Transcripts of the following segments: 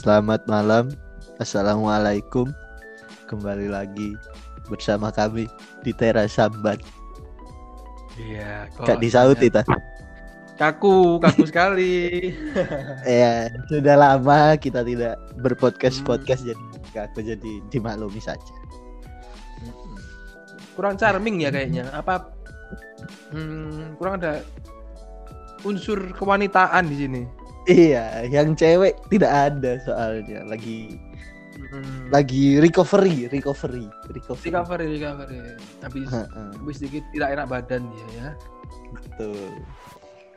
Selamat malam. Assalamualaikum. Kembali lagi bersama kami di Teras Sambat. Iya, Gak disaut kita. Kaku, kaku sekali. Ya, sudah lama kita tidak berpodcast Hmm. jadi aku jadi dimaklumi saja. kurang charming ya kayaknya. Apa hmm, kurang ada unsur kewanitaan di sini. Iya, yang cewek tidak ada soalnya. Lagi Hmm. lagi recovery, recovery, recovery. recovery, recovery. Habis Heeh, habis sedikit tidak enak badan dia ya. Betul.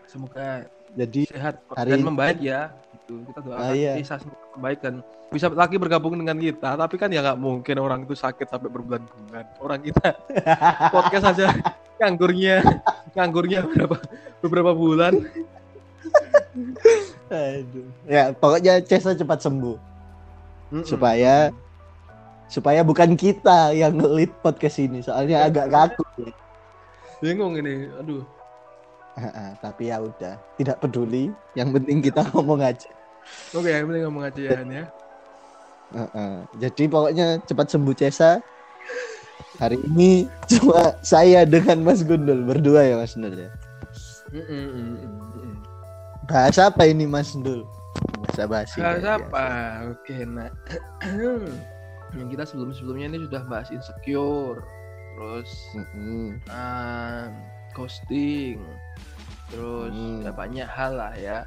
Semoga Jadi sehat hari dan membaik ya. Itu kita doakan Ah, iya. Isa semoga membaik dan bisa lagi bergabung dengan kita. Tapi kan ya nggak mungkin orang itu sakit sampai berbulan-bulan. Orang kita podcast aja nganggurnya nganggurnya beberapa beberapa bulan. Aduh. Ya, pokoknya Cesa cepat sembuh Mm-mm. supaya supaya bukan kita yang ngelit podcast ini. Soalnya agak kaku. bingung ini. Aduh. Tapi ya udah, tidak peduli. Yang penting kita ngomong aja. Oke, yang penting ngomong aja ya. Ya. Jadi pokoknya cepat sembuh Cesa. Hari ini cuma saya dengan Mas Gundul berdua ya Mas Gundul ya. Mm-mm, mm-mm. Bahasa apa ini Mas Gundul? Bahasa basi. Bahas kayak apa? Oke, nah. yang kita sebelum-sebelumnya ini sudah bahas insecure, terus biasa. Mm-mm. ah, ghosting, terus Hmm. ya banyak hal lah ya.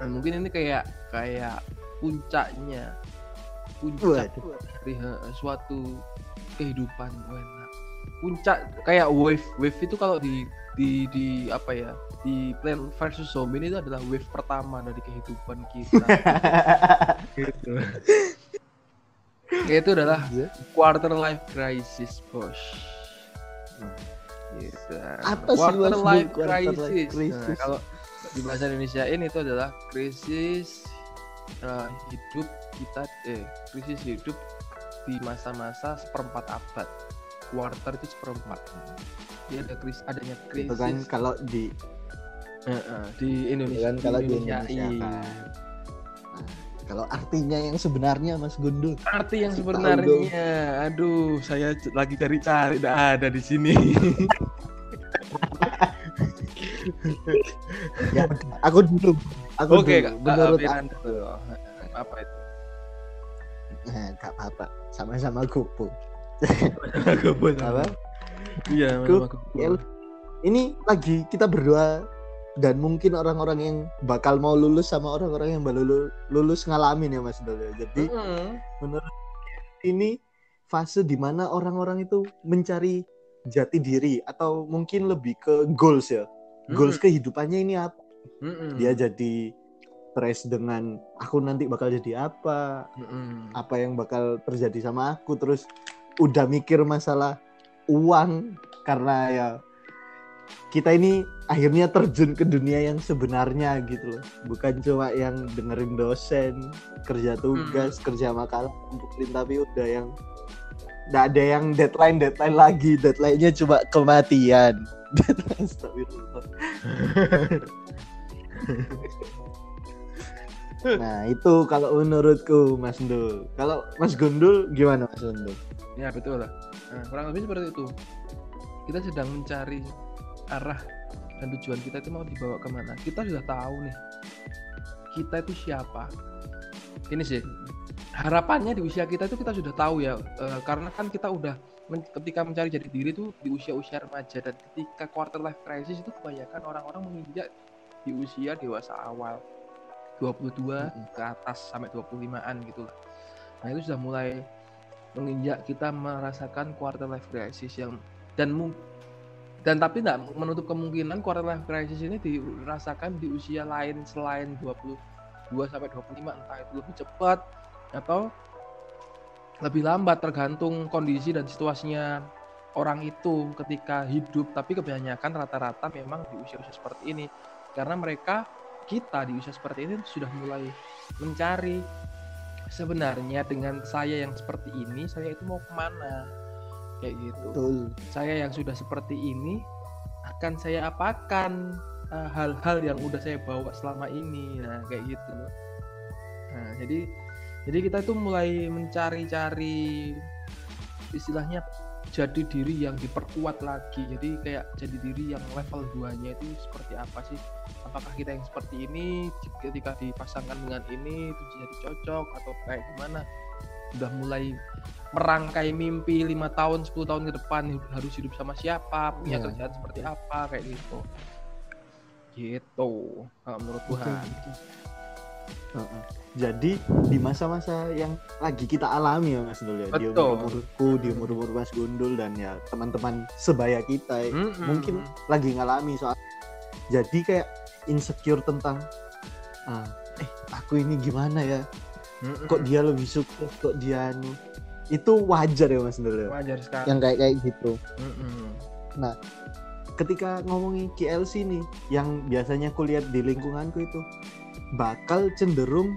Nah, mungkin ini kayak kayak puncaknya, puncak Waduh. dari eh, suatu kehidupan. Wah, enak. Puncak kayak wave, wave itu kalau di di di apa ya di Plan versus Zombie ini itu adalah wave pertama dari kehidupan kita. gitu. Itu adalah quarter life crisis, bos. Gitu. Apa sih, quarter Mas, life quarter life crisis? crisis? Nah, kalau di bahasa Indonesia ini itu adalah krisis eh, hidup kita eh krisis hidup di masa-masa seperempat abad. Quarter itu seperempat. Dia ada kris adanya krisis Itu kan kalau di Eh, eh, di Indonesia. kan kalau di Indonesia Indonesiain. kan. Nah, kalau artinya yang sebenarnya Mas Gundul. Arti yang Kasih sebenarnya, aduh, saya lagi cari-cari, tidak ada di sini. Ya, aku dulu. Aku Oke, dulu. Menurut aku, tuh. apa itu? nah, gak apa-apa. Sama-sama kupu. Gabut. Apa? Iya, Ya, ini lagi kita berdua dan mungkin orang-orang yang bakal mau lulus sama orang-orang yang baru lulu- lulus ngalamin ya Mas Dolo. Jadi Mm-mm. menurut ini fase di mana orang-orang itu mencari jati diri atau mungkin lebih ke goals ya. Goals kehidupannya ini apa? Mm-mm. Dia jadi stres dengan aku nanti bakal jadi apa, Mm-mm. apa yang bakal terjadi sama aku terus udah mikir masalah uang karena ya kita ini akhirnya terjun ke dunia yang sebenarnya gitu loh. Bukan cuma yang dengerin dosen kerja tugas kerja makalah kumpulin tapi udah yang nggak ada yang deadline deadline lagi. Deadline-nya cuma kematian. nah itu kalau menurutku Mas Gundul kalau Mas Gundul gimana Mas Gundul Ya betul lah. Nah, kurang lebih seperti itu. Kita sedang mencari arah dan tujuan kita itu mau dibawa ke mana. Kita sudah tahu nih. Kita itu siapa. Ini sih harapannya di usia kita itu kita sudah tahu ya. Eh, karena kan kita udah men- ketika mencari jati diri itu di usia-usia remaja dan ketika quarter life crisis itu kebanyakan orang-orang menginjak di usia dewasa awal 22 Mm-mm. ke atas sampai 25-an gitu lah. Nah, itu sudah mulai menginjak kita merasakan quarter life crisis yang dan dan tapi tidak menutup kemungkinan quarter life crisis ini dirasakan di usia lain selain 22 sampai 25 entah itu lebih cepat atau lebih lambat tergantung kondisi dan situasinya orang itu ketika hidup tapi kebanyakan rata-rata memang di usia-usia seperti ini karena mereka kita di usia seperti ini sudah mulai mencari sebenarnya dengan saya yang seperti ini saya itu mau ke mana? Kayak gitu. Betul. Saya yang sudah seperti ini akan saya apakan eh, hal-hal yang udah saya bawa selama ini? Nah kayak gitu. Loh Nah, jadi jadi kita itu mulai mencari-cari istilahnya jadi diri yang diperkuat lagi. Jadi kayak jadi diri yang level 2-nya itu seperti apa sih? Apakah kita yang seperti ini ketika dipasangkan dengan ini itu jadi cocok atau kayak gimana? Udah mulai merangkai mimpi lima tahun 10 tahun ke depan harus hidup sama siapa punya Iya. kerjaan seperti apa kayak gitu gitu kalau menurut Tuhan. Heeh. Jadi di masa-masa yang lagi kita alami ya Mas Dul ya, di Betul. umur-umurku, di umur-umur Mas Gundul dan ya teman-teman sebaya kita ya, Mm-mm. mungkin lagi ngalami soal jadi kayak insecure tentang ah, eh aku ini gimana ya, Mm-mm. kok dia lebih sukses, kok dia anu itu wajar ya Mas ya, wajar sekali yang kayak kayak gitu. Mm-mm. ketika ngomongin KLC nih yang biasanya aku lihat di lingkunganku itu bakal cenderung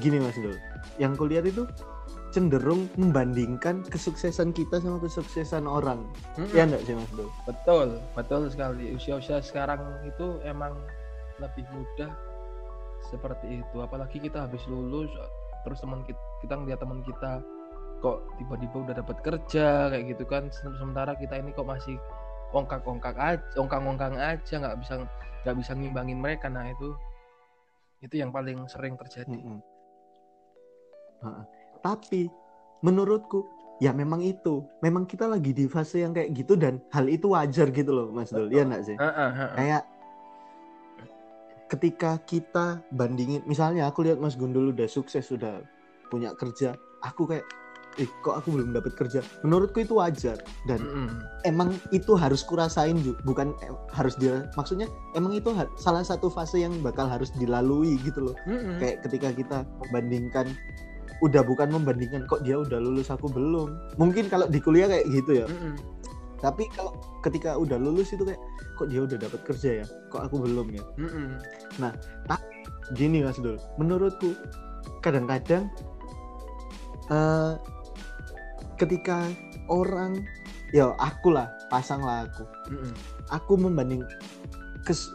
gini Mas Dul yang kulihat itu cenderung membandingkan kesuksesan kita sama kesuksesan orang Mm-mm. ya enggak sih Mas Dul betul betul sekali usia-usia sekarang itu emang lebih mudah seperti itu apalagi kita habis lulus terus teman kita kita ngeliat teman kita kok tiba-tiba udah dapat kerja kayak gitu kan Sem- sementara kita ini kok masih ongkak-ongkak aja ongkang-ongkang aja nggak bisa nggak bisa ngimbangin mereka nah itu itu yang paling sering terjadi Mm-mm. Ha-ha. tapi menurutku ya memang itu memang kita lagi di fase yang kayak gitu dan hal itu wajar gitu loh Mas Dul Betul. ya enggak sih Heeh, heeh. kayak ketika kita bandingin misalnya aku lihat Mas Gundul udah sukses sudah punya kerja aku kayak eh kok aku belum dapat kerja menurutku itu wajar dan Mm-mm. emang itu harus kurasain juga bukan eh, harus dia maksudnya emang itu salah satu fase yang bakal harus dilalui gitu loh Mm-mm. kayak ketika kita membandingkan udah bukan membandingkan kok dia udah lulus aku belum mungkin kalau di kuliah kayak gitu ya Mm-mm. Tapi kalau ketika udah lulus itu kayak kok dia udah dapat kerja ya kok aku belum ya Mm-mm. gini Mas Dul, menurutku kadang-kadang eh ketika orang ya aku lah pasang lah aku Mm-mm. aku membanding kes,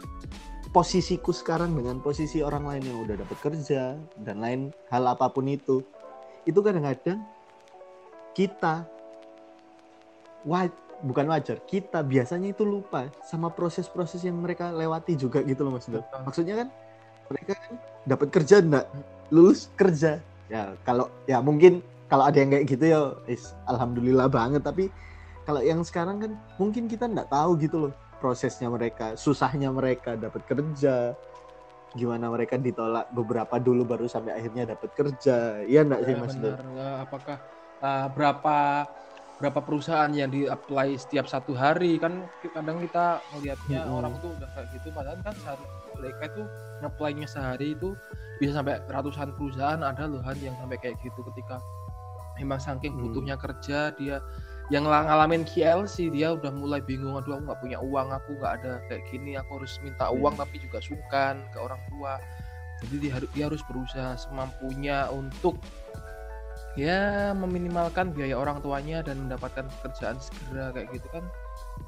posisiku sekarang dengan posisi orang lain yang udah dapat kerja dan lain hal apa pun itu itu kadang-kadang kita wa, bukan wajar kita biasanya itu lupa sama proses-proses yang mereka lewati juga gitu loh mas. Betul. maksudnya kan mereka kan dapat kerja enggak lulus kerja ya kalau ya mungkin kalau ada yang kayak gitu ya is, alhamdulillah banget tapi kalau yang sekarang kan mungkin kita nggak tahu gitu loh prosesnya mereka susahnya mereka dapat kerja gimana mereka ditolak beberapa dulu baru sampai akhirnya dapat kerja iya enggak sih mas benar. Apakah uh, berapa berapa perusahaan yang di apply setiap satu hari kan kadang kita melihatnya Mm-mm. orang tuh udah kayak gitu padahal kan sehari, mereka itu ngeplay-nya sehari itu bisa sampai ratusan perusahaan ada loh Han yang sampai kayak gitu ketika memang saking Hmm. butuhnya kerja dia yang ngala- ngalamin KLC dia udah mulai bingung aduh aku nggak punya uang aku nggak ada kayak gini aku harus minta uang tapi juga sungkan ke orang tua jadi dia, harus dia harus berusaha semampunya untuk ya meminimalkan biaya orang tuanya dan mendapatkan pekerjaan segera kayak gitu kan.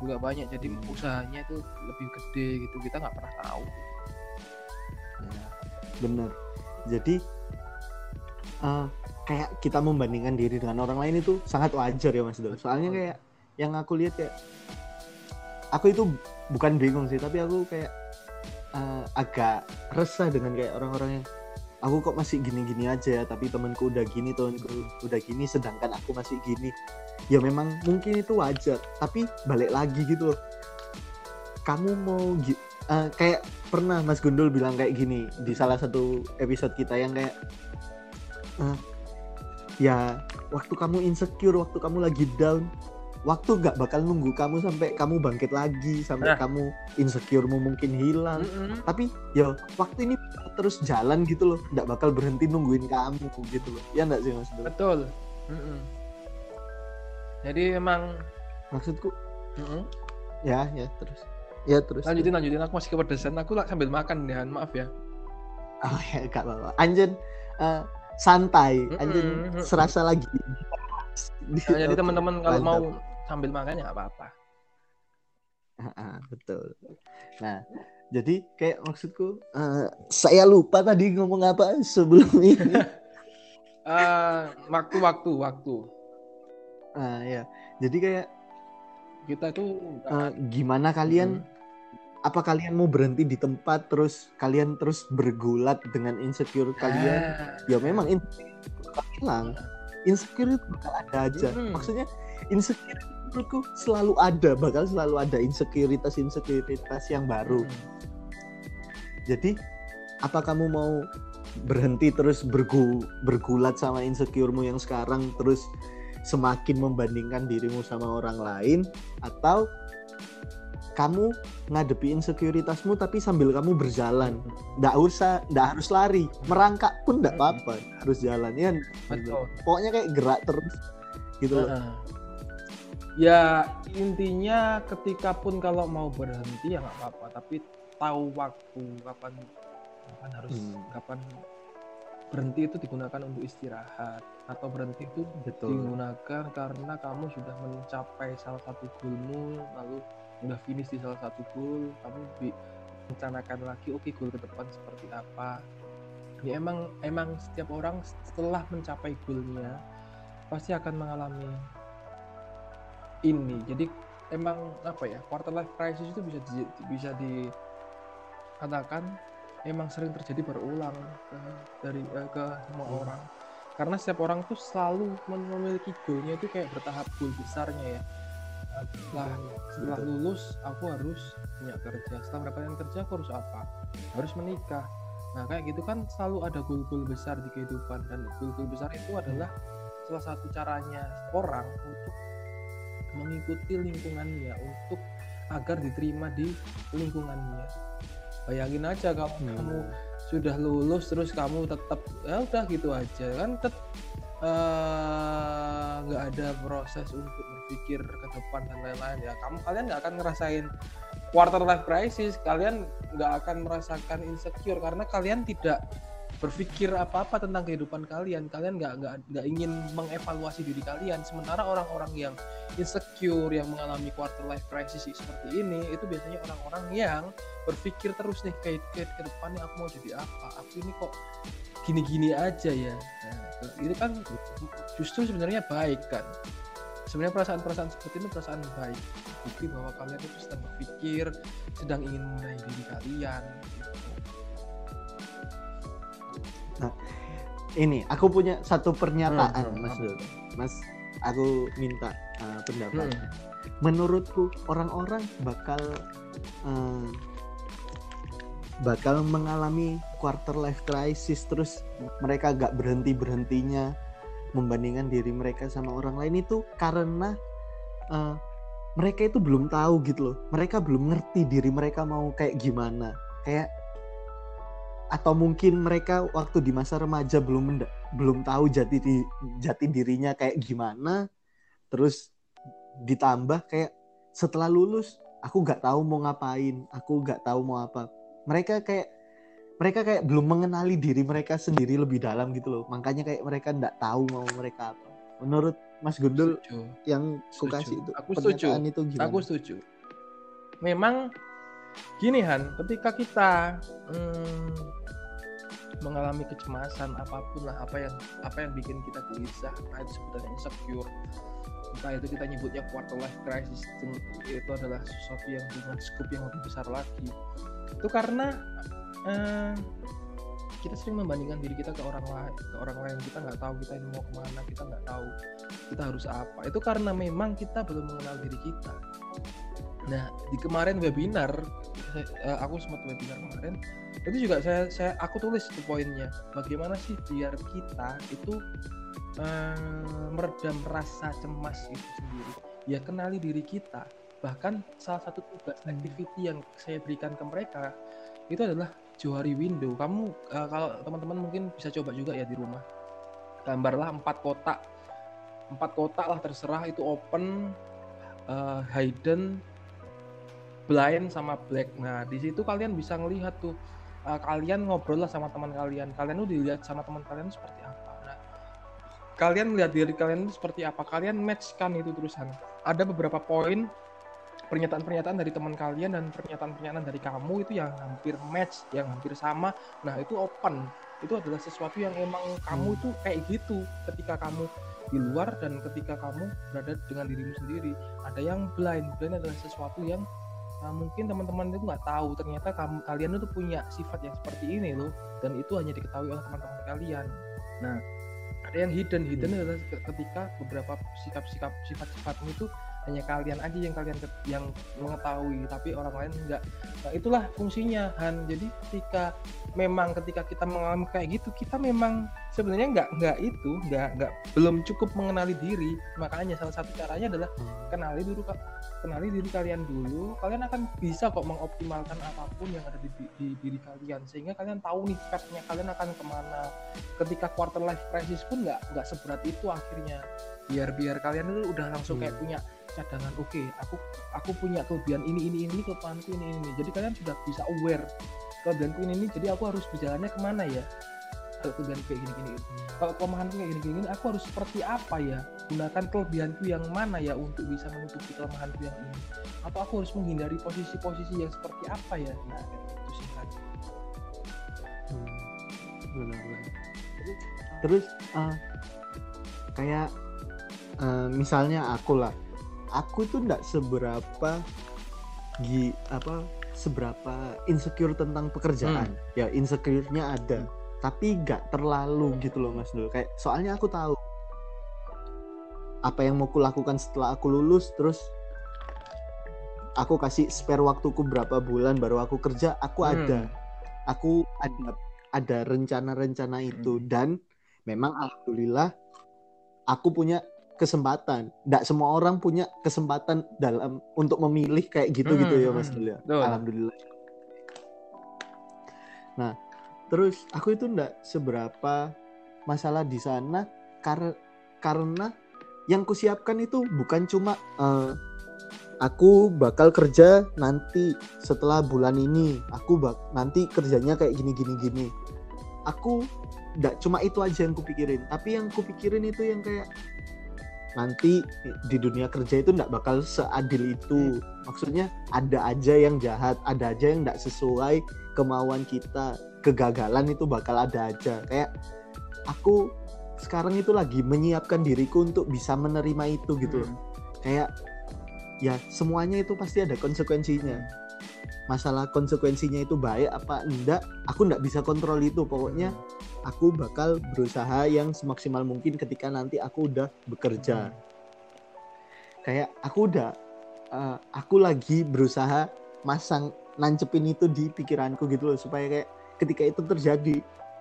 Juga banyak jadi Hmm. usahanya itu lebih gede gitu. Kita nggak pernah tahu. Ya, bener jadi eh, kayak kita membandingkan diri dengan orang lain itu sangat wajar ya mas Dul. Soalnya kayak yang aku lihat kayak aku itu bukan bingung sih tapi aku kayak eh, agak resah dengan kayak orang-orang yang aku kok masih gini-gini aja ya tapi temanku udah gini temanku udah gini sedangkan aku masih gini ya memang mungkin itu wajar tapi balik lagi gitu loh kamu mau eh, kayak pernah Mas Gundul bilang kayak gini di salah satu episode kita yang kayak eh, ya waktu kamu insecure waktu kamu lagi down waktu nggak bakal nunggu kamu sampai kamu bangkit lagi sampai Nah. kamu insecuremu mungkin hilang Mm-mm. tapi ya waktu ini terus jalan gitu loh. Nggak bakal berhenti nungguin kamu gitu loh. Ya nggak sih mas betul. Mm-mm. jadi emang maksudku? Mm-mm. ya ya terus. Ya terus lanjutin lanjutin. Aku masih kepedesan. Aku lah sambil makan deh Han. maaf ya. Oh ya gak apa-apa. Anjen eh, santai. Anjen Mm-mm. serasa lagi. Nah, jadi teman-teman kalau mau sambil makan ya nggak apa-apa. Ah, ah, betul. Nah, jadi kayak maksudku uh, saya lupa tadi ngomong apa sebelum ini uh, waktu waktu waktu ah ya jadi kayak kita tuh uh, gimana kalian hmm. apa kalian mau berhenti di tempat terus kalian terus bergulat dengan insecure kalian ah. ya memang insecure hilang insecure itu bakal ada aja hmm. maksudnya insecure menurutku selalu ada bakal selalu ada insekuritas insekuritas yang baru hmm. Jadi apa kamu mau berhenti terus bergu bergulat sama insecuremu yang sekarang terus semakin membandingkan dirimu sama orang lain? Atau kamu ngadepi insecuritasmu tapi sambil kamu berjalan? Nggak usah nggak harus lari. Merangkak pun nggak apa-apa. Harus jalan. Ya pokoknya kayak gerak terus gitu loh. ya intinya ketika pun kalau mau berhenti ya nggak apa-apa. Tapi tahu waktu kapan kapan harus hmm. kapan berhenti itu digunakan untuk istirahat atau berhenti itu Betul. digunakan karena kamu sudah mencapai salah satu goalmu lalu udah finish di salah satu goal kamu rencanakan lagi oke okay, goal ke depan seperti apa ya emang emang setiap orang setelah mencapai goalnya pasti akan mengalami ini jadi emang apa ya quarter life crisis itu bisa di, bisa dikatakan emang sering terjadi berulang ke, dari uh, ke semua hmm. orang. Karena setiap orang tuh selalu memiliki goalnya itu kayak bertahap goal besarnya ya. Setelah setelah lulus aku harus punya kerja. Setelah mendapatkan kerja aku harus apa? Harus menikah. Nah kayak gitu kan selalu ada goal-goal besar di kehidupan. Dan goal-goal besar itu adalah salah satu caranya orang untuk mengikuti lingkungannya untuk agar diterima di lingkungannya bayangin aja kalau hmm. kamu sudah lulus terus kamu tetap ya udah gitu aja kan tetap eh, nggak uh, ada proses untuk berpikir ke depan dan lain-lain ya kamu kalian nggak akan ngerasain quarter life crisis kalian nggak akan merasakan insecure karena kalian tidak berpikir apa-apa tentang kehidupan kalian. Kalian nggak nggak nggak ingin mengevaluasi diri kalian. Sementara orang-orang yang insecure yang mengalami quarter life crisis seperti ini itu biasanya orang-orang yang berpikir terus nih kayak ke, ke depannya aku mau jadi apa? Aku ini kok gini-gini aja ya. Nah, itu kan justru sebenarnya baik kan. Sebenarnya perasaan-perasaan seperti ini perasaan baik. Bukti bahwa kalian itu sedang berpikir sedang ingin memulai diri kalian Nah, ini aku punya satu pernyataan, hmm, Mas Dul. Mas, aku minta uh, pendapat. Hmm. Menurutku orang-orang bakal uh, bakal mengalami quarter life crisis terus mereka gak berhenti berhentinya membandingkan diri mereka sama orang lain itu karena uh, mereka itu belum tahu gitu loh mereka belum ngerti diri mereka mau kayak gimana kayak atau mungkin mereka waktu di masa remaja belum belum tahu jati di, jati dirinya kayak gimana terus ditambah kayak setelah lulus aku nggak tahu mau ngapain aku nggak tahu mau apa. Mereka kayak mereka kayak belum mengenali diri mereka sendiri lebih dalam gitu loh. Makanya kayak mereka nggak tahu mau mereka apa. Menurut Mas Gundul setuju. yang suka sih itu aku setuju. itu gimana? aku setuju. Memang gini Han ketika kita hmm, mengalami kecemasan apa pun lah apa yang apa yang bikin kita gelisah entah itu sebutannya insecure entah itu kita nyebutnya quarter life crisis itu adalah sesuatu yang dengan scope yang lebih besar lagi. Itu karena uh, kita sering membandingkan diri kita ke orang lain ke orang lain. Kita nggak tahu kita ini mau ke mana kita nggak tahu kita harus apa. Itu karena memang kita belum mengenal diri kita nah di kemarin webinar uh, aku sempat webinar kemarin itu juga saya saya aku tulis itu poinnya bagaimana sih biar kita itu uh, meredam rasa cemas itu sendiri. Ya kenali diri kita. Bahkan salah satu tugas hmm. activity yang saya berikan ke mereka itu adalah johari window. Kamu uh, kalau teman-teman mungkin bisa coba juga ya di rumah. Gambarlah empat kotak. Empat kotak lah terserah itu open uh, hidden blind sama black nah di situ kalian bisa ngelihat tuh uh, kalian ngobrol lah sama teman kalian kalian tuh dilihat sama teman kalian seperti apa nah kalian melihat diri kalian itu seperti apa kalian matchkan itu terusan ada beberapa poin pernyataan-pernyataan dari teman kalian dan pernyataan-pernyataan dari kamu itu yang hampir match, yang hampir sama. Nah, itu open. Itu adalah sesuatu yang emang kamu itu kayak gitu ketika kamu di luar dan ketika kamu berada dengan dirimu sendiri. Ada yang blind. Blind adalah sesuatu yang nah, mungkin teman-teman itu nggak tahu ternyata kamu kalian itu punya sifat yang seperti ini loh dan itu hanya diketahui oleh teman-teman kalian. Nah, ada yang hidden hidden adalah ketika beberapa sikap-sikap sifat-sifatmu itu hanya kalian aja yang kalian yang mengetahui tapi orang lain enggak nah itulah fungsinya Han. Jadi ketika memang ketika kita mengalami kayak gitu kita memang sebenarnya enggak enggak itu enggak enggak belum cukup mengenali diri. Makanya salah satu caranya adalah kenali dulu kenali diri kalian dulu kalian akan bisa kok mengoptimalkan apa pun yang ada di, di, di diri kalian sehingga kalian tahu nih pathnya kalian akan ke mana. Ketika quarter life crisis pun nggak nggak seberat itu akhirnya. Biar biar kalian itu udah langsung kayak hmm. punya cadangan oke okay, aku aku punya kelebihan ini ini ini kelemahanku ini ini jadi kalian sudah bisa aware kelebihanku ini ini jadi aku harus berjalannya ke mana ya? Kalau kelebihan kayak gini gini kalau kelemahanku kayak gini gini aku harus seperti apa ya? Gunakan kelebihanku yang mana ya untuk bisa menutupi kelemahanku yang ini? Atau aku harus menghindari posisi-posisi yang seperti apa ya? Nah itu sih kan terus uh, kayak uh, misalnya aku lah aku tuh nggak seberapa gi apa seberapa insecure tentang pekerjaan hmm. ya insecure-nya ada hmm. tapi nggak terlalu gitu loh mas Dul kayak soalnya aku tahu apa yang mau kulakukan setelah aku lulus terus aku kasih spare waktuku berapa bulan baru aku kerja aku hmm. ada aku ada ada rencana-rencana itu hmm. dan memang alhamdulillah aku punya kesempatan. Tidak semua orang punya kesempatan dalam untuk memilih kayak gitu gitu hmm, ya Mas Dul ya. Alhamdulillah. Nah, terus aku itu tidak seberapa masalah di sana karena karena yang kusiapkan itu bukan cuma uh, aku bakal kerja nanti setelah bulan ini aku bak nanti kerjanya kayak gini gini gini aku tidak cuma itu aja yang kupikirin tapi yang kupikirin itu yang kayak nanti di dunia kerja itu nggak bakal seadil itu. Maksudnya ada aja yang jahat ada aja yang nggak sesuai kemauan kita. Kegagalan itu bakal ada aja. Kayak aku sekarang itu lagi menyiapkan diriku untuk bisa menerima itu gitu hmm. kayak ya semuanya itu pasti ada konsekuensinya. Masalah konsekuensinya itu baik apa enggak aku enggak bisa kontrol itu. Pokoknya aku bakal berusaha yang semaksimal mungkin ketika nanti aku udah bekerja. Kayak aku udah uh, aku lagi berusaha masang nancepin itu di pikiranku gitu loh supaya kayak ketika itu terjadi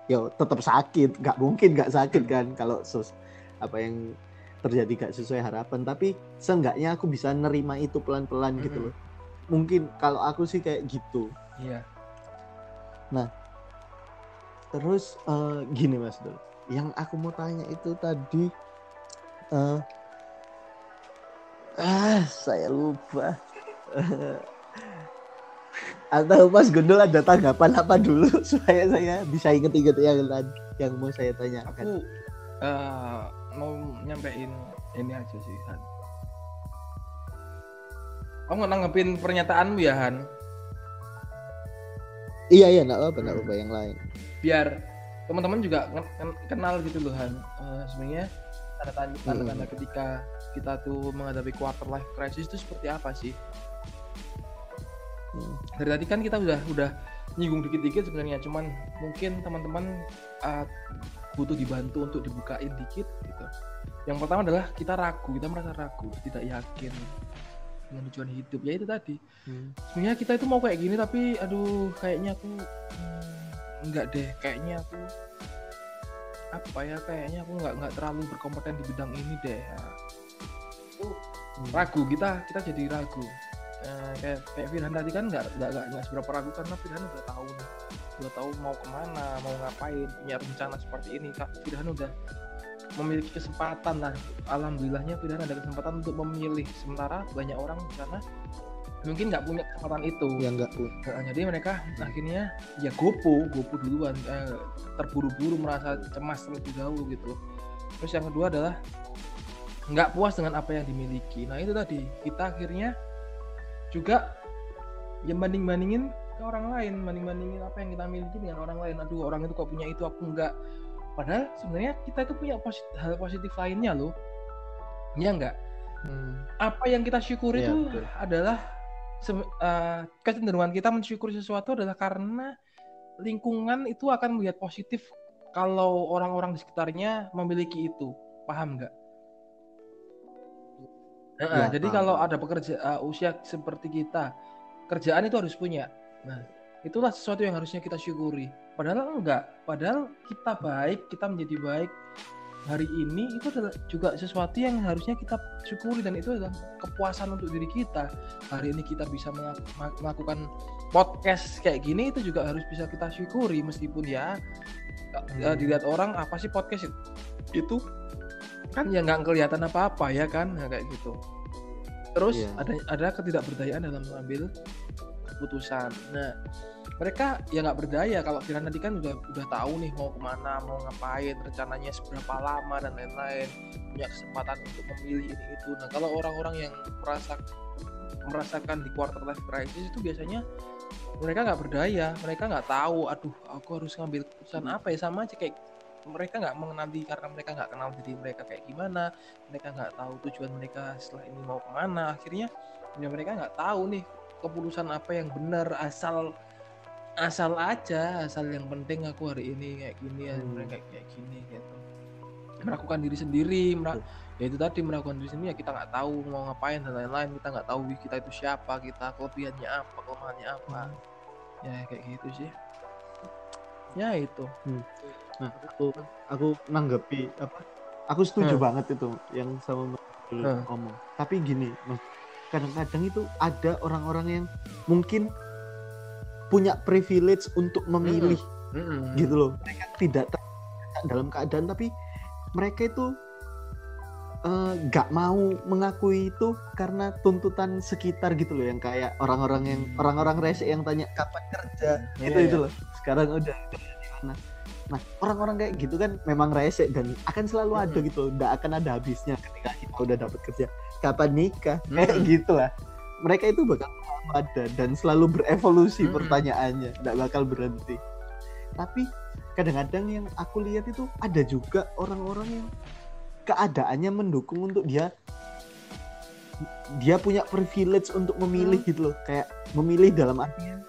ya tetap sakit. Nggak mungkin nggak sakit kan kalau sus apa yang terjadi gak sesuai harapan. Tapi seenggaknya aku bisa nerima itu pelan-pelan gitu loh. Mungkin kalau aku sih kayak gitu. Iya. Nah terus uh, gini mas Dul. Yang aku mau tanya itu tadi uh, ah saya lupa. Atau mas Gundul ada tanggapan apa dulu? Supaya saya bisa inget-inget yang yang mau saya tanya aku uh, mau nyampein ini aja sih Han. Kamu nanggepin pernyataanmu ya Han? Iya iya nggak apa nggak apa yang lain. Biar teman-teman juga kenal gitu loh Han. Uh, sebenarnya tanda tanda tanda, tanda hmm. ketika kita tuh menghadapi quarter life crisis itu seperti apa sih? Hmm. Dari tadi kan kita udah udah nyinggung dikit-dikit sebenarnya, cuman mungkin teman-teman uh, butuh dibantu untuk dibukain dikit gitu. Yang pertama adalah kita ragu, kita merasa ragu, tidak yakin dengan tujuan hidup ya itu tadi hmm. sebenarnya kita itu mau kayak gini tapi aduh kayaknya aku hmm, enggak deh kayaknya aku apa ya kayaknya aku nggak nggak terlalu berkompeten di bidang ini deh ya. itu hmm. ragu kita kita jadi ragu eh, kayak kayak Firhan tadi kan nggak nggak nggak seberapa ragu karena Firhan udah tahu nih udah tahu mau ke mana mau ngapain punya rencana seperti ini kak Firhan udah memiliki kesempatan lah. Alhamdulillahnya tidak ada kesempatan untuk memilih sementara banyak orang di sana mungkin nggak punya kesempatan itu. Yang nggak nah, jadi mereka akhirnya ya gopo gopo duluan eh, terburu-buru merasa cemas terlebih dahulu gitu. Terus yang kedua adalah nggak puas dengan apa yang dimiliki. Nah itu tadi. Kita akhirnya juga ya banding bandingin ke orang lain banding bandingin apa yang kita miliki dengan orang lain. Aduh orang itu kok punya itu aku enggak padahal sebenarnya kita itu punya posit hal positif lainnya loh ya enggak Hmm. apa yang kita syukuri itu betul. adalah eh, kecenderungan kita mensyukuri sesuatu adalah karena lingkungan itu akan melihat positif kalau orang-orang di sekitarnya memiliki itu paham nggak? Nah, Ya, jadi paham. kalau ada pekerja eh, usia seperti kita kerjaan itu harus punya nah itulah sesuatu yang harusnya kita syukuri padahal enggak. Padahal kita baik kita menjadi baik. Hari ini itu adalah juga sesuatu yang harusnya kita syukuri dan itu adalah kepuasan untuk diri kita. Hari ini kita bisa melakukan podcast kayak gini itu juga harus bisa kita syukuri. Meskipun ya eh, Hmm. dilihat orang apa sih podcast itu itu? Kan? Ya nggak kelihatan apa-apa ya kan? Nah, kayak gitu. Terus Iya. ada ada ketidakberdayaan dalam mengambil keputusan. Nah mereka ya nggak berdaya kalau kira nanti kan udah udah tahu nih mau ke mana mau ngapain rencananya seberapa lama dan lain-lain punya kesempatan untuk memilih ini itu. Nah kalau orang-orang yang merasa merasakan di quarter life crisis itu biasanya mereka nggak berdaya mereka nggak tahu aduh aku harus ngambil keputusan apa ya? Sama aja kayak mereka nggak mengenali karena mereka nggak kenal diri mereka kayak gimana mereka nggak tahu tujuan mereka setelah ini mau ke mana. Akhirnya ya mereka nggak tahu nih keputusan apa yang benar asal asal aja asal yang penting aku hari ini kayak gini ya Hmm. mereka kayak gini gitu melakukan diri sendiri mera- ya itu tadi melakukan diri sendiri ya kita nggak tahu mau ngapain dan lain-lain kita nggak tahu kita itu siapa kita kelebihannya apa kelemahannya apa ya kayak gitu sih ya itu Nah, aku aku nanggepi apa? Aku setuju Hmm. banget itu yang sama Hmm. ngomong. Tapi gini, Mas, kadang-kadang itu ada orang-orang yang mungkin punya privilege untuk memilih Mm-mm. gitu loh. Mereka tidak dalam keadaan tapi mereka itu eh, nggak mau mengakui itu karena tuntutan sekitar gitu loh yang kayak orang-orang yang orang-orang rese yang tanya kapan kerja Iya, itu iya. itu loh sekarang udah mana nah orang-orang kayak gitu kan memang rese dan akan selalu ada Mm-mm. gitu nggak akan ada habisnya ketika kita udah dapat kerja kapan nikah. Kayak Mm-mm. gitu lah mereka itu bakal selalu ada dan selalu berevolusi Mm-mm. pertanyaannya. Nggak bakal berhenti. Tapi kadang-kadang yang aku lihat itu ada juga orang-orang yang keadaannya mendukung untuk dia dia punya privilege untuk memilih gitu loh. Kayak memilih dalam artian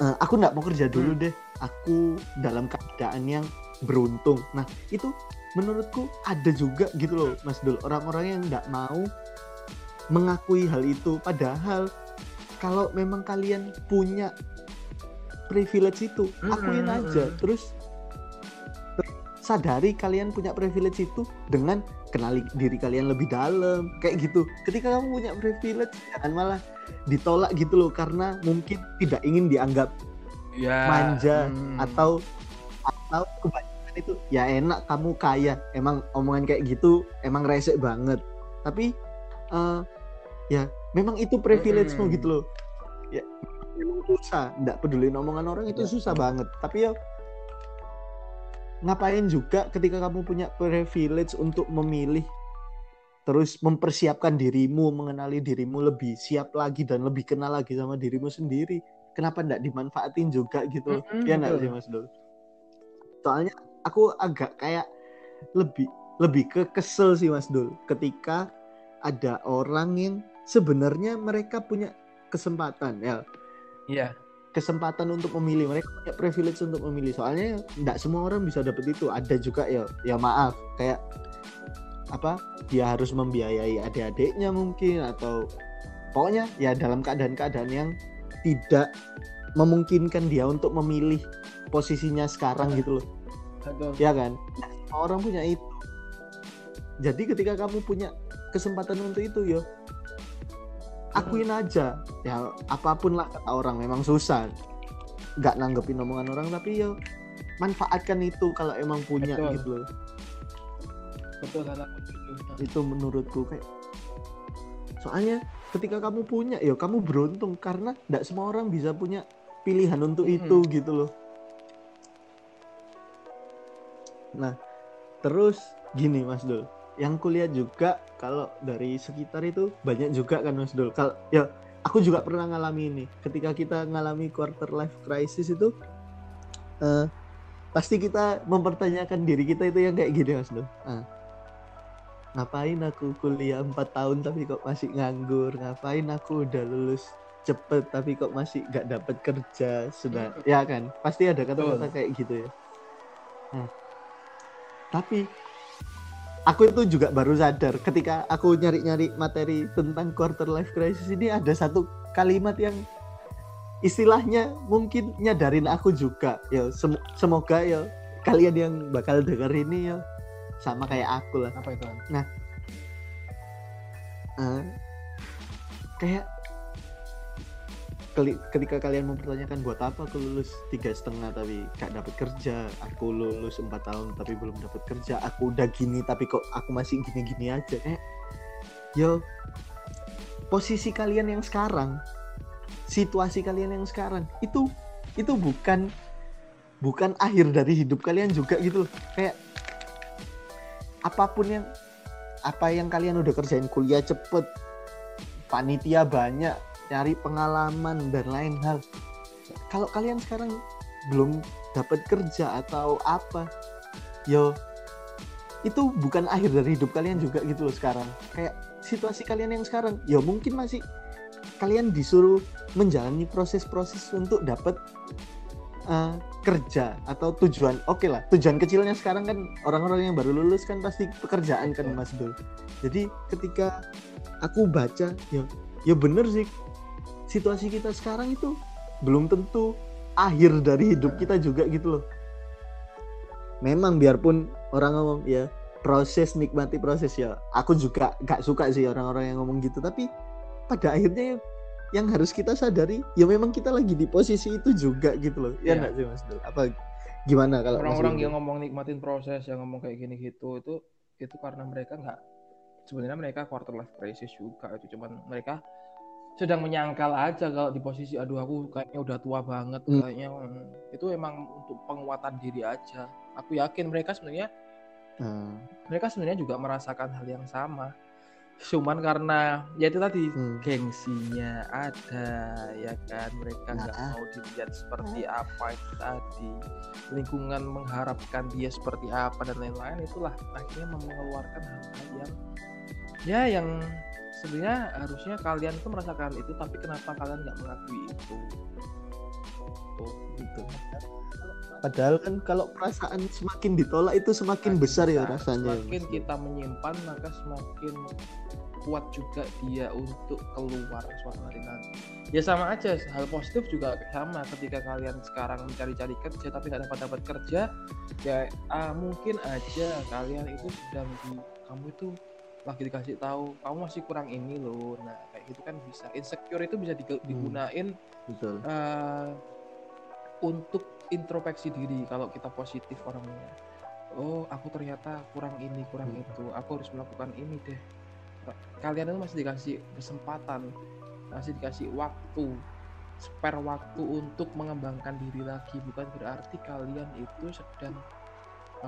"Eh, aku nggak mau kerja dulu deh. Aku dalam keadaan yang beruntung. Nah itu menurutku ada juga gitu loh Mas Dul. Orang-orang yang nggak mau mengakui hal itu. Padahal kalau memang kalian punya privilege itu akuin aja. Terus sadari kalian punya privilege itu dengan kenali diri kalian lebih dalam. Kayak gitu. Ketika kamu punya privilege jangan malah ditolak gitu loh. Karena mungkin tidak ingin dianggap ya manja mm. atau atau kebanyakan itu ya enak kamu kaya. Emang omongan kayak gitu emang resek banget. Tapi eh, ya memang itu privilege-mu Mm-mm. gitu loh. Ya memang susah. Nggak peduli omongan orang itu Ya. susah banget. Tapi ya ngapain juga ketika kamu punya privilege untuk memilih terus mempersiapkan dirimu mengenali dirimu lebih siap lagi dan lebih kenal lagi sama dirimu sendiri kenapa nggak dimanfaatin juga gitu loh? Mm-mm, ya nggak sih Mas Dul? Soalnya aku agak kayak lebih lebih ke kesel sih Mas Dul. Ketika ada orang yang sebenarnya mereka punya kesempatan ya. Iya. kesempatan untuk memilih. Mereka punya privilege untuk memilih. Soalnya nggak semua orang bisa dapet itu. Ada juga ya ya maaf. Kayak apa dia harus membiayai adik-adiknya mungkin atau pokoknya ya dalam keadaan-keadaan yang tidak memungkinkan dia untuk memilih posisinya sekarang gitu loh Betul. ya kan? Orang punya itu. Jadi ketika kamu punya kesempatan untuk itu yo. Akuin aja. Ya apa pun lah kata orang memang susah. Nggak nanggepin omongan orang tapi yo manfaatkan itu kalau emang punya Betul. gitu loh. Betul itu menurutku kayak soalnya ketika kamu punya yo kamu beruntung karena nggak semua orang bisa punya pilihan untuk Mm-mm. itu gitu loh nah terus gini Mas Dul yang kuliah juga kalau dari sekitar itu banyak juga kan Mas Dul. Kalau ya aku juga pernah ngalami ini. Ketika kita ngalami quarter life crisis itu eh, pasti kita mempertanyakan diri kita itu yang kayak gini Mas Dul. Ah, ngapain aku kuliah 4 tahun tapi kok masih nganggur? Ngapain aku udah lulus cepet tapi kok masih gak dapat kerja sudah ya kan pasti ada kata-kata kayak gitu ya nah, tapi aku itu juga baru sadar ketika aku nyari-nyari materi tentang quarter life crisis ini ada satu kalimat yang istilahnya mungkin nyadarin aku juga ya sem- semoga ya kalian yang bakal denger ini ya sama kayak aku lah Apa itu? An? Eh, kayak ketika kalian mempertanyakan buat apa aku lulus tiga setengah tapi gak dapat kerja aku lulus empat tahun tapi belum dapat kerja aku udah gini tapi kok aku masih gini-gini aja eh. Yo posisi kalian yang sekarang situasi kalian yang sekarang itu itu bukan bukan akhir dari hidup kalian juga gitu loh. Kayak apa pun yang apa yang kalian udah kerjain kuliah cepet panitia banyak cari pengalaman dan lain hal. Kalau kalian sekarang belum dapat kerja atau apa yo itu bukan akhir dari hidup kalian juga gitu loh sekarang. Kayak situasi kalian yang sekarang ya mungkin masih kalian disuruh menjalani proses-proses untuk dapat eh, kerja atau tujuan. Oke lah tujuan kecilnya sekarang kan orang-orang yang baru lulus kan pasti pekerjaan kan. Mas Dul jadi ketika aku baca ya ya bener sih situasi kita sekarang itu belum tentu akhir dari hidup kita juga gitu loh. Memang biarpun orang ngomong ya proses nikmati proses ya aku juga gak suka sih orang-orang yang ngomong gitu. Tapi pada akhirnya yang harus kita sadari ya memang kita lagi di posisi itu juga gitu loh. Ya Iya. enggak sih Mas Dul? Apa gimana kalau Orang-orang yang ngomong nikmatin proses, yang ngomong kayak gini gitu itu itu karena mereka nggak sebenarnya mereka quarter life crisis juga itu cuman mereka sedang menyangkal aja kalau di posisi aduh aku kayaknya udah tua banget Hmm. kayaknya hmm, itu emang untuk penguatan diri aja. Aku yakin mereka sebenarnya Nah, mereka sebenarnya juga merasakan hal yang sama. Cuman karena ya itu tadi hmm. gengsinya ada ya kan? Mereka nggak Nah. mau dilihat seperti apa itu tadi. Lingkungan mengharapkan dia seperti apa dan lain-lain itulah akhirnya mengeluarkan hal-hal yang ya yang sebenarnya harusnya kalian tuh merasakan itu tapi kenapa kalian nggak mengakui itu? Tuh gitu. Padahal kan kalau perasaan semakin ditolak itu semakin besar ya Nah, rasanya semakin kita menyimpan maka semakin kuat juga dia untuk keluar suatu hari nanti. Ya sama aja. Hal positif juga sama. Ketika kalian sekarang mencari-cari kerja tapi nggak dapat dapat kerja ya ah, mungkin aja kalian itu sedang di kamu itu lagi dikasih tahu. Kamu masih kurang ini loh. Nah kayak gitu kan bisa. Insecure itu bisa digu- digunain betul. eh, untuk introspeksi diri kalau kita positif orangnya. Oh aku ternyata kurang ini kurang Hmm. itu. Aku harus melakukan ini deh. Kalian itu masih dikasih kesempatan masih dikasih waktu spare waktu untuk mengembangkan diri lagi. Bukan berarti kalian itu sedang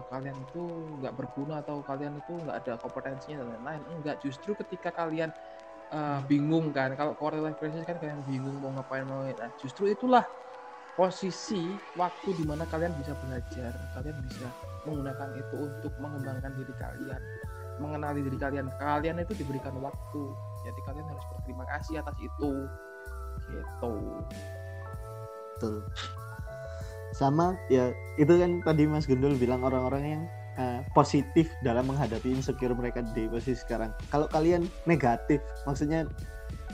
kalian itu nggak berguna atau kalian itu nggak ada kompetensinya dan lain-lain. Enggak justru ketika kalian eh, bingung kan kalau quarter life crisis kan kalian bingung mau ngapain mau nah justru itulah posisi waktu di mana kalian bisa belajar kalian bisa menggunakan itu untuk mengembangkan diri kalian mengenali diri kalian. Kalian itu diberikan waktu jadi kalian harus berterima kasih atas itu. Gitu. Betul sama ya itu kan tadi Mas Gundul bilang orang-orang yang eh, positif dalam menghadapi insecure mereka di posisi sekarang. Kalau kalian negatif maksudnya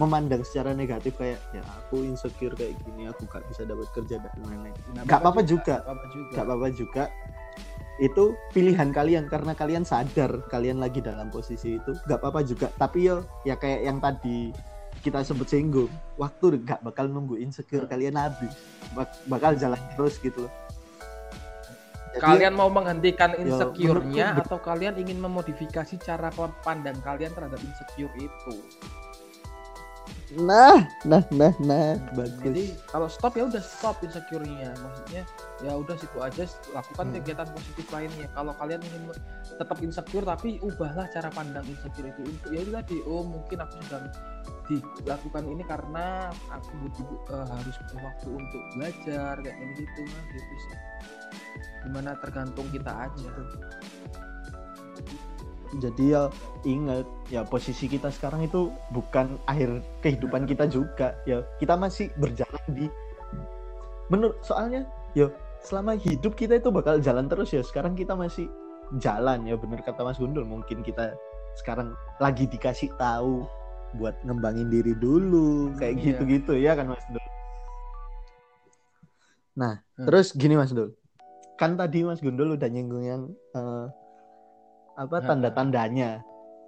memandang secara negatif kayak ya aku insecure kayak gini aku gak bisa dapat kerja dan lain-lain. Nah, Gak apa-apa juga. gak apa-apa juga. Gak apa-apa juga. Itu pilihan kalian karena kalian sadar kalian lagi dalam posisi itu gak apa-apa juga. Tapi yo ya kayak yang tadi kita sebut singgung waktu gak bakal nunggu insecure Hmm. kalian habis. Bak- bakal jalan terus gitu loh. Jadi, kalian mau menghentikan Ya, insecure-nya menurutku- atau kalian ingin memodifikasi cara pandang kalian terhadap insecure itu Nah, nah, nah, nah, bagus. Jadi kalau stop ya udah stop insecure-nya. Maksudnya ya udah situ aja lakukan Hmm. kegiatan positif lainnya. Kalau kalian ingin tetap insecure tapi ubahlah cara pandang insecure itu untuk ya itu tadi oh mungkin aku sedang dilakukan ini karena aku butuh eh, harus butuh waktu untuk belajar kayak gini gitu nah gitu sih. Gimana tergantung kita aja. Jadi ya ingat ya posisi kita sekarang itu bukan akhir kehidupan kita juga ya kita masih berjalan di menurut soalnya ya selama hidup kita itu bakal jalan terus ya sekarang kita masih jalan ya bener kata Mas Gundul mungkin kita sekarang lagi dikasih tahu buat ngembangin diri dulu kayak Iya. gitu-gitu ya kan Mas Gundul. Nah, Hmm. terus gini Mas Gundul. Kan tadi Mas Gundul udah nyinggung yang eh, apa tanda-tandanya,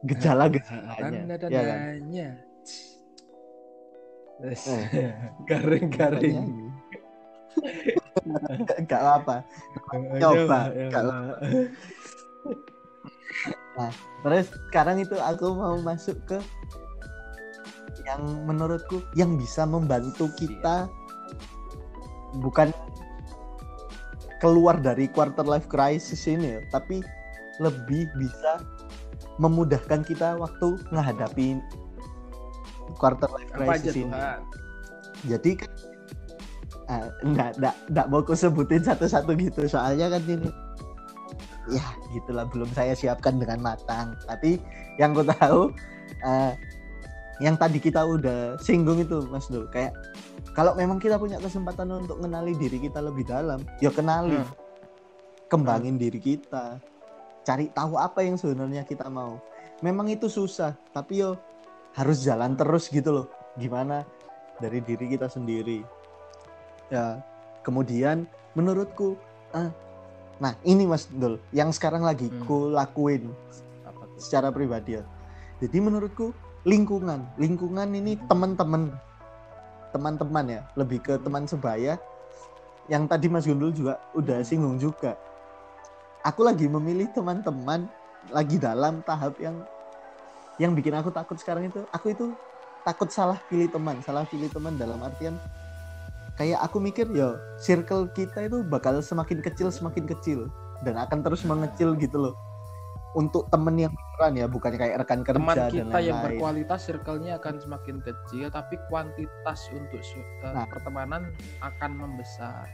gejala-gejalanya, Tanda ya kan? tandanya. Wes. Eh. Garing-garing. Gak apa. Coba, kalau- Terus sekarang itu aku mau masuk ke yang menurutku yang bisa membantu kita bukan keluar dari quarter life crisis ini ya, tapi lebih bisa memudahkan kita waktu menghadapi quarter life crisis ini. Han? Jadi kan ah, enggak, enggak, enggak mau aku sebutin satu-satu gitu soalnya kan ini ya gitulah belum saya siapkan dengan matang tapi yang ku tahu eh, yang tadi kita udah singgung itu Mas Dul kayak kalau memang kita punya kesempatan untuk mengenali diri kita lebih dalam ya kenali Hmm. kembangin diri kita cari tahu apa yang sebenarnya kita mau memang itu susah tapi yo harus jalan terus gitu loh gimana dari diri kita sendiri ya kemudian menurutku ah, nah ini Mas Dul yang sekarang lagi Hmm. ku lakuin Apa tuh? secara pribadi ya. Jadi menurutku lingkungan, lingkungan ini teman-teman, teman-teman ya, lebih ke teman sebaya. Yang tadi Mas Gundul juga udah singgung juga. Aku lagi memilih teman-teman lagi dalam tahap yang yang bikin aku takut sekarang itu, aku itu takut salah pilih teman, salah pilih teman dalam artian kayak aku mikir ya circle kita itu bakal semakin kecil semakin kecil dan akan terus mengecil gitu loh untuk temen yang beneran ya bukan kayak rekan kerja Teman dan kita yang lain-lain. berkualitas circle-nya akan semakin kecil tapi kuantitas untuk eh, Nah. pertemanan akan membesar.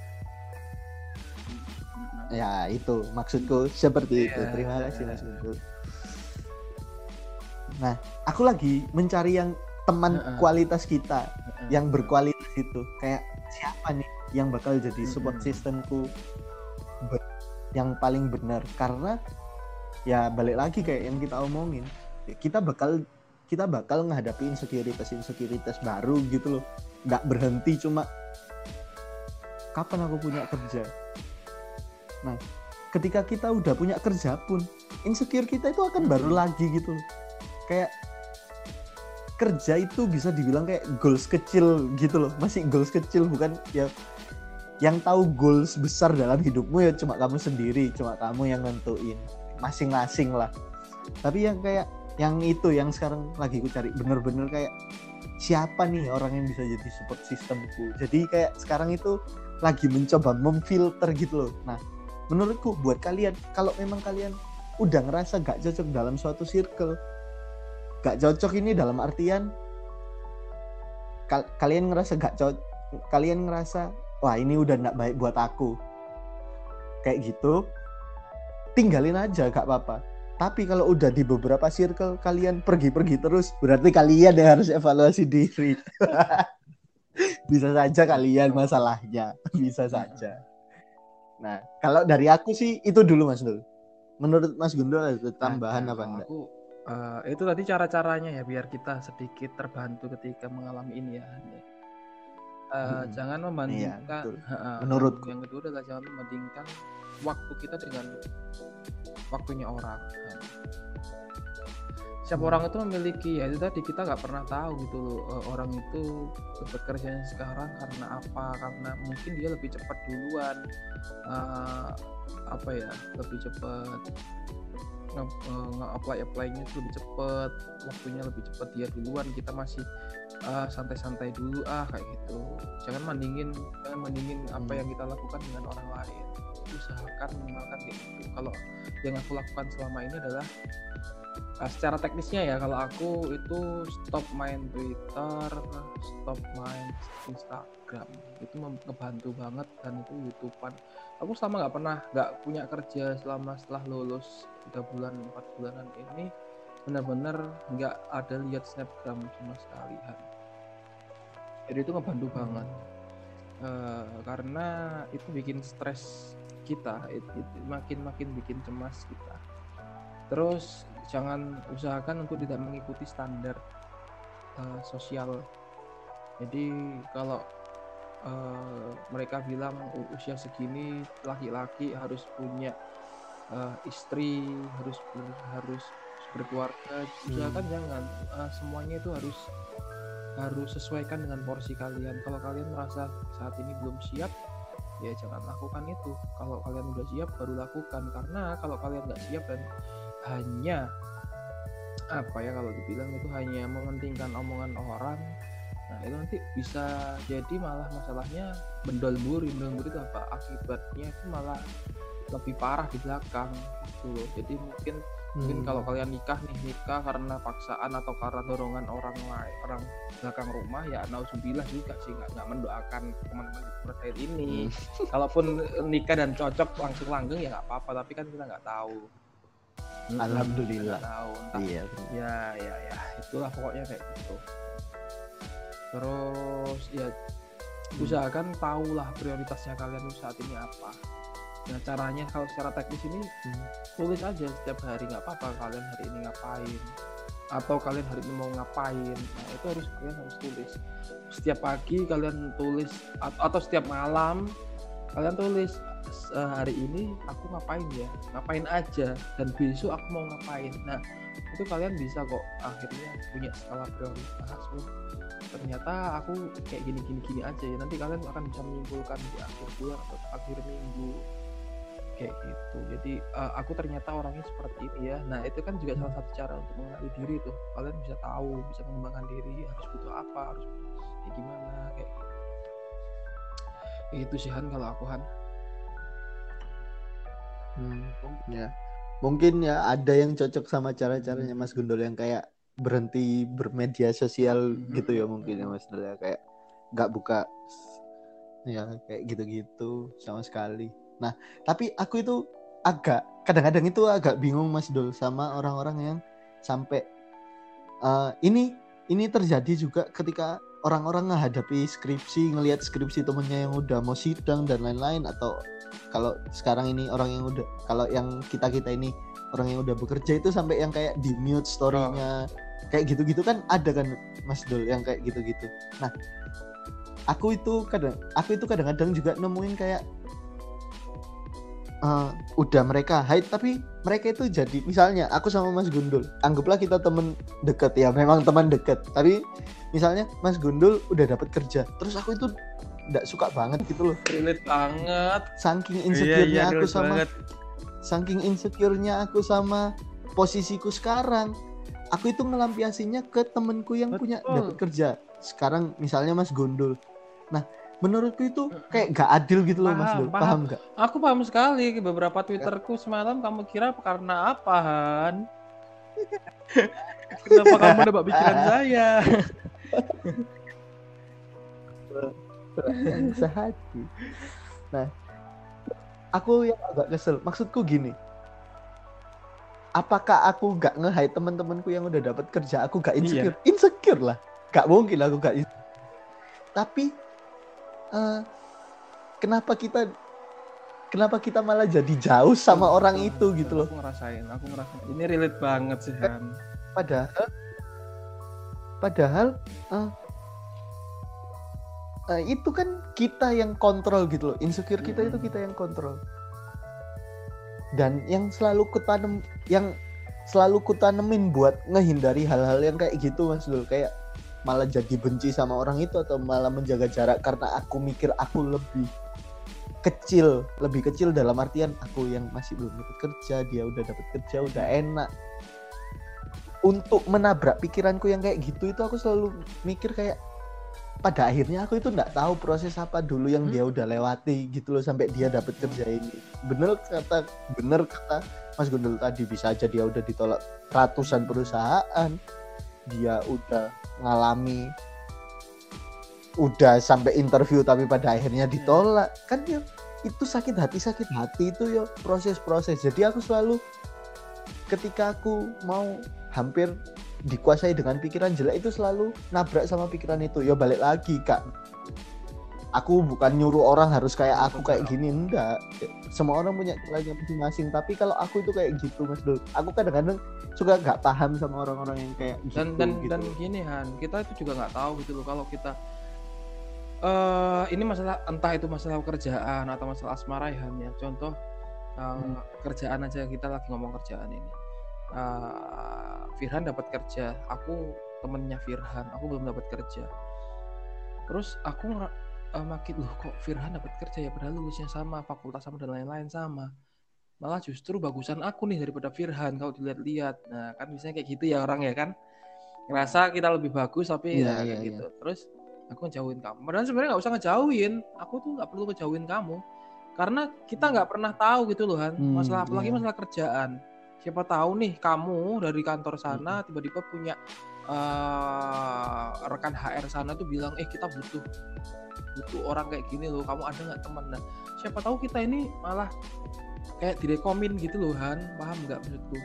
Ya itu maksudku seperti itu Iya. terima kasih mas Guntur nah aku lagi mencari yang teman Heeh. kualitas kita Heeh. yang berkualitas itu kayak siapa nih yang bakal jadi support Mm-mm. systemku be- yang paling benar karena ya balik lagi kayak yang kita omongin kita bakal kita bakal menghadapi insekuritas insekuritas baru gitu loh nggak berhenti cuma kapan aku punya kerja nah ketika kita udah punya kerja pun insecure kita itu akan baru lagi gitu kayak kerja itu bisa dibilang kayak goals kecil gitu loh. Masih goals kecil bukan ya yang tahu goals besar dalam hidupmu ya cuma kamu sendiri cuma kamu yang nentuin masing-masing lah. Tapi yang kayak yang itu yang sekarang lagi ku cari bener-bener kayak siapa nih orang yang bisa jadi support sistemku jadi kayak sekarang itu lagi mencoba memfilter gitu loh. Nah menurutku buat kalian kalau memang kalian udah ngerasa gak cocok dalam suatu circle gak cocok ini dalam artian kal- kalian ngerasa gak cocok kalian ngerasa wah ini udah nggak baik buat aku. Kayak gitu tinggalin aja gak apa-apa. Tapi kalau udah di beberapa circle kalian pergi-pergi terus berarti kalian yang harus evaluasi diri. Bisa saja kalian masalahnya bisa saja nah kalau dari aku sih itu dulu mas Dul menurut mas Gundul ada tambahan Nah, apa enggak Aku eh, itu tadi cara-caranya ya biar kita sedikit terbantu ketika mengalami ini ya. Eh, Hmm. Jangan Iya, membandingkan. betul. Ha-ha. Menurutku. Yang kedua adalah jangan membandingkan waktu kita dengan waktunya orang. Nah. Setiap orang itu memiliki ya itu tadi kita nggak pernah tahu gitu loh eh, orang itu bekerjanya sekarang karena apa? Karena mungkin dia lebih cepat duluan eh, apa ya lebih cepat nge-apply apply-nya itu lebih cepet waktunya lebih cepet dia duluan kita masih ah, santai-santai dulu ah kayak gitu. Jangan mandingin jangan mandingin apa Hmm. yang kita lakukan dengan orang lain. Usahakan minimalkan kayak gitu. Kalau yang aku lakukan selama ini adalah ah, secara teknisnya ya kalau aku itu stop main Twitter stop main Instagram. Itu mem- ngebantu banget dan itu YouTubean. Aku selama nggak pernah nggak punya kerja selama setelah lulus tiga bulan empat bulanan ini benar-benar nggak ada lihat snapgram sama sekali jadi itu ngebantu banget. Eh, karena itu bikin stres kita it, it- makin makin bikin cemas kita terus jangan usahakan untuk tidak mengikuti standar eh, sosial. Jadi kalau eh, mereka bilang usia segini laki-laki harus punya eh, istri harus ber- harus berkeluarga usahakan jangan. Eh, semuanya itu harus harus sesuaikan dengan porsi kalian. Kalau kalian merasa saat ini belum siap ya jangan lakukan itu. Kalau kalian udah siap baru lakukan. Karena kalau kalian nggak siap dan hanya apa ya kalau dibilang itu hanya mementingkan omongan orang nah itu nanti bisa jadi malah masalahnya bendol buri bendol buri itu apa? Akibatnya itu malah lebih parah di belakang gitu loh. Jadi mungkin mungkin Hmm. kalau kalian nikah nih nikah karena paksaan atau karena dorongan orang lain orang belakang rumah ya nauzubillah juga sih. Nggak nggak mendoakan teman-teman terkait ini. Kalaupun nikah dan cocok langsung langgeng ya nggak apa-apa. Tapi kan kita nggak tahu Alhamdulillah. nggak tahu entah Iya. ya ya ya. Itulah pokoknya kayak gitu. Terus ya usahakan tahulah prioritasnya kalian saat ini apa. Nah caranya kalau secara teknis ini Hmm. tulis aja setiap hari nggak apa-apa kalian hari ini ngapain. Atau kalian hari ini mau ngapain. Nah itu harus kalian harus tulis. Setiap pagi kalian tulis at- atau setiap malam kalian tulis "Eh, hari ini aku ngapain ya? Ngapain aja? Dan besok aku mau ngapain? Nah itu kalian bisa kok akhirnya punya skala prioritas oh ternyata aku kayak gini gini gini aja ya. Nanti kalian akan bisa menyimpulkan di akhir bulan atau akhir minggu. Kayak gitu. Jadi eh, aku ternyata orangnya seperti ini ya. Nah itu kan juga salah satu cara untuk mengenali diri tuh. Kalian bisa tahu bisa mengembangkan diri harus butuh apa harus kayak gimana kayak gitu itu sih Han kalau aku Han Hmm, ya. Mungkin ya ada yang cocok sama cara-caranya Mas Gundul yang kayak berhenti bermedia sosial Mhm. gitu ya mungkin ya Mas Gundul ya kayak nggak buka ya kayak gitu-gitu sama sekali. Nah, tapi aku itu agak kadang-kadang itu agak bingung Mas Dul sama orang-orang yang sampai eh, ini ini terjadi juga ketika orang-orang menghadapi skripsi, ngelihat skripsi temennya yang udah mau sidang dan lain-lain atau kalau sekarang ini orang yang udah kalau yang kita kita ini orang yang udah bekerja itu sampai yang kayak di mute storynya kayak gitu-gitu kan ada kan Mas Dul yang kayak gitu-gitu. Nah, aku itu kadang aku itu kadang-kadang juga nemuin kayak eh, udah mereka hide tapi mereka itu jadi misalnya aku sama Mas Gundul anggaplah kita temen deket ya memang teman deket tapi misalnya Mas Gundul udah dapat kerja terus aku itu nggak suka banget gitu loh relate banget saking Iya, insecure-nya aku sama banget. saking insecure-nya aku sama posisiku sekarang aku itu ngelampiasinya ke temenku yang punya Betul. dapat kerja sekarang misalnya Mas Gondol nah menurutku itu kayak gak adil gitu loh Mas Paham, Dul paham. paham gak Aku paham sekali beberapa twitterku semalam kamu kira karena apa Han? Kenapa kamu nebak pikiran saya? sehati nah aku yang agak kesel. Maksudku gini. Apakah aku gak nge-hide teman-temanku yang udah dapat kerja? Aku gak insecure. Insecure lah. Gak mungkin aku gak insecure. tapi eh, kenapa kita kenapa kita malah jadi jauh sama orang itu gitu loh? Aku ngerasain, aku ngerasain. Ini relate banget sih Han. padahal padahal eh, eh, itu kan kita yang kontrol gitu loh. Insecure kita itu kita yang kontrol. Dan yang selalu kutanam yang selalu kutanemin buat ngehindari hal-hal yang kayak gitu mas Dul kayak malah jadi benci sama orang itu atau malah menjaga jarak karena aku mikir aku lebih kecil lebih kecil dalam artian aku yang masih belum dapat kerja dia udah dapat kerja udah enak. Untuk menabrak pikiranku yang kayak gitu itu aku selalu mikir kayak pada akhirnya aku itu nggak tahu proses apa dulu yang dia udah lewati gitu loh sampai dia dapat kerja ini. Bener kata bener kata Mas Gundul tadi bisa aja dia udah ditolak ratusan perusahaan dia udah ngalami udah sampai interview tapi pada akhirnya ditolak. Kan ya itu sakit hati sakit hati itu ya proses-proses. Jadi aku selalu ketika aku mau hampir dikuasai dengan pikiran jelek itu selalu nabrak sama pikiran itu. Ya balik lagi kak. Aku bukan nyuruh orang harus kayak aku kayak gini. Enggak. Semua orang punya caranya masing-masing. Tapi kalau aku itu kayak gitu mas Dul aku kadang-kadang suka nggak paham sama orang-orang yang kayak gitu dan dan gitu. dan gini Han kita itu juga nggak tahu gitu loh kalau kita eh ini masalah entah itu masalah kerjaan atau masalah asmara ya Han ya. Contoh eh, kerjaan aja kita lagi ngomong kerjaan ini. Eh, Firhan dapat kerja aku temennya Firhan aku belum dapat kerja. Terus aku eh, makin loh kok Firhan dapat kerja ya padahal lulusnya sama fakultas sama dan lain-lain sama malah justru bagusan aku nih daripada Firhan kalau dilihat-lihat. Nah kan biasanya kayak gitu ya orang ya kan. Ngerasa kita lebih bagus tapi Iya, ya iya, kayak gitu. Terus aku ngejauhin kamu. Padahal sebenarnya nggak usah ngejauhin. Aku tuh nggak perlu ngejauhin kamu. Karena kita nggak pernah tahu gitu loh Han. Hmm, masalah apalagi iya. masalah kerjaan. Siapa tahu nih kamu dari kantor sana tiba-tiba punya eh, rekan HR sana tuh bilang eh kita butuh butuh orang kayak gini loh. Kamu ada nggak teman? Nah siapa tahu kita ini malah kayak direkomin gitu loh Han. Paham nggak maksudku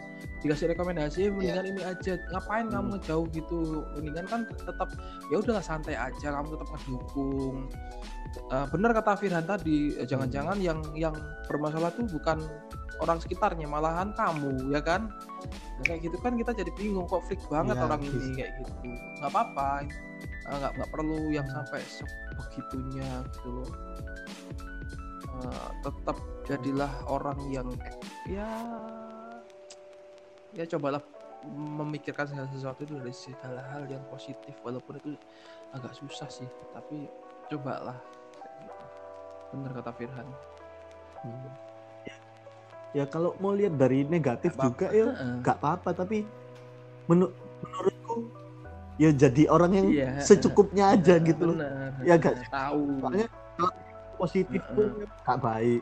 dikasih rekomendasi mendingan ini aja ngapain kamu Hmm. ngejauh gitu? Mendingan kan tetap ya udahlah santai aja kamu tetap ngedukung. Eh, benar kata Firhan tadi eh, jangan-jangan yang yang bermasalah tuh bukan orang sekitarnya malahan kamu ya kan? Nah, kayak gitu kan kita jadi bingung kok freak banget Iya, orang ini kayak gitu. Nggak apa-apa. Eh, nggak nggak perlu yang sampai sebegitunya gitu loh Eh, tetap jadilah orang yang ya ya cobalah memikirkan segala sesuatu itu dari segala hal yang positif walaupun itu agak susah sih tapi cobalah bener kata Firhan Hmm. ya kalau mau lihat dari negatif Nggak juga apa-apa. ya nggak apa-apa tapi menu- menurutku ya jadi orang yang Iya, secukupnya aja Bener, gitu loh bener. Ya, sih? tahu soalnya kalau positif pun nggak baik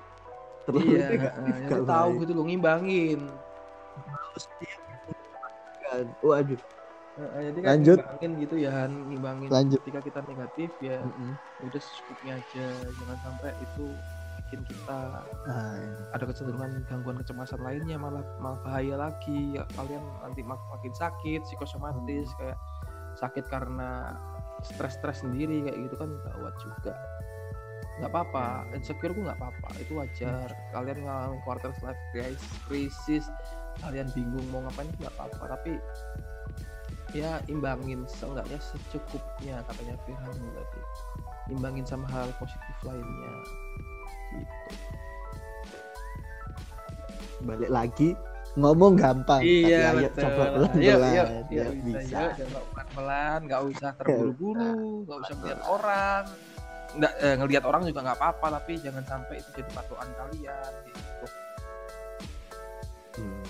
terus iya negatif heeh. nggak jadi tahu baik. gitu loh ngimbangin Terus dia waduh Heeh, jadi kan Lanjut. ngimbangin gitu ya Han ngimbangin Lanjut. ketika kita negatif ya Mm-mm. udah secukupnya aja jangan sampai itu bikin kita Nah, iya. ada kecenderungan gangguan kecemasan lainnya malah malah bahaya lagi ya, kalian nanti mak- makin sakit psikosomatis kayak sakit karena stres-stres sendiri kayak gitu kan gawat juga nggak apa-apa insecure gue nggak apa-apa itu wajar kalian ngalamin quarter life crisis crisis kalian bingung mau ngapain nggak apa-apa tapi ya imbangin seenggaknya secukupnya katanya Firhan berarti imbangin sama hal positif lainnya gitu balik lagi ngomong gampang Iya tapi ayo betul. coba Yuk, pelan-pelan yuk, ya, yuk, bisa, bisa. Yuk, coba pelan-pelan, nggak usah terburu-buru, nggak usah melihat orang. Nggak, eh, ngelihat orang juga nggak apa-apa, tapi jangan sampai itu jadi patokan kalian. Gitu. Hmm.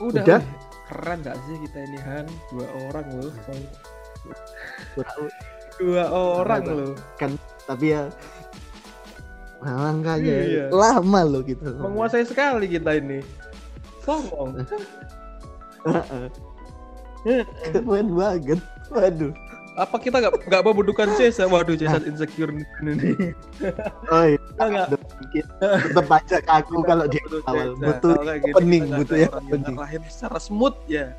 Udah, Udah? wih. keren nggak sih kita ini Han? Dua orang loh, Kurang- dua orang loh. tapi ya langkahnya Iya. lama loh gitu Menguasai sekali kita ini. Songong. keren banget waduh Apa kita nggak nggak membutuhkan Cesa? Waduh, Cesa insecure nih. oh iya Kita nggak mungkin tetap aja ke aku kalau di Butuh awal Cesa. butuh nggak butuh ya opening ngarahin secara smooth ya.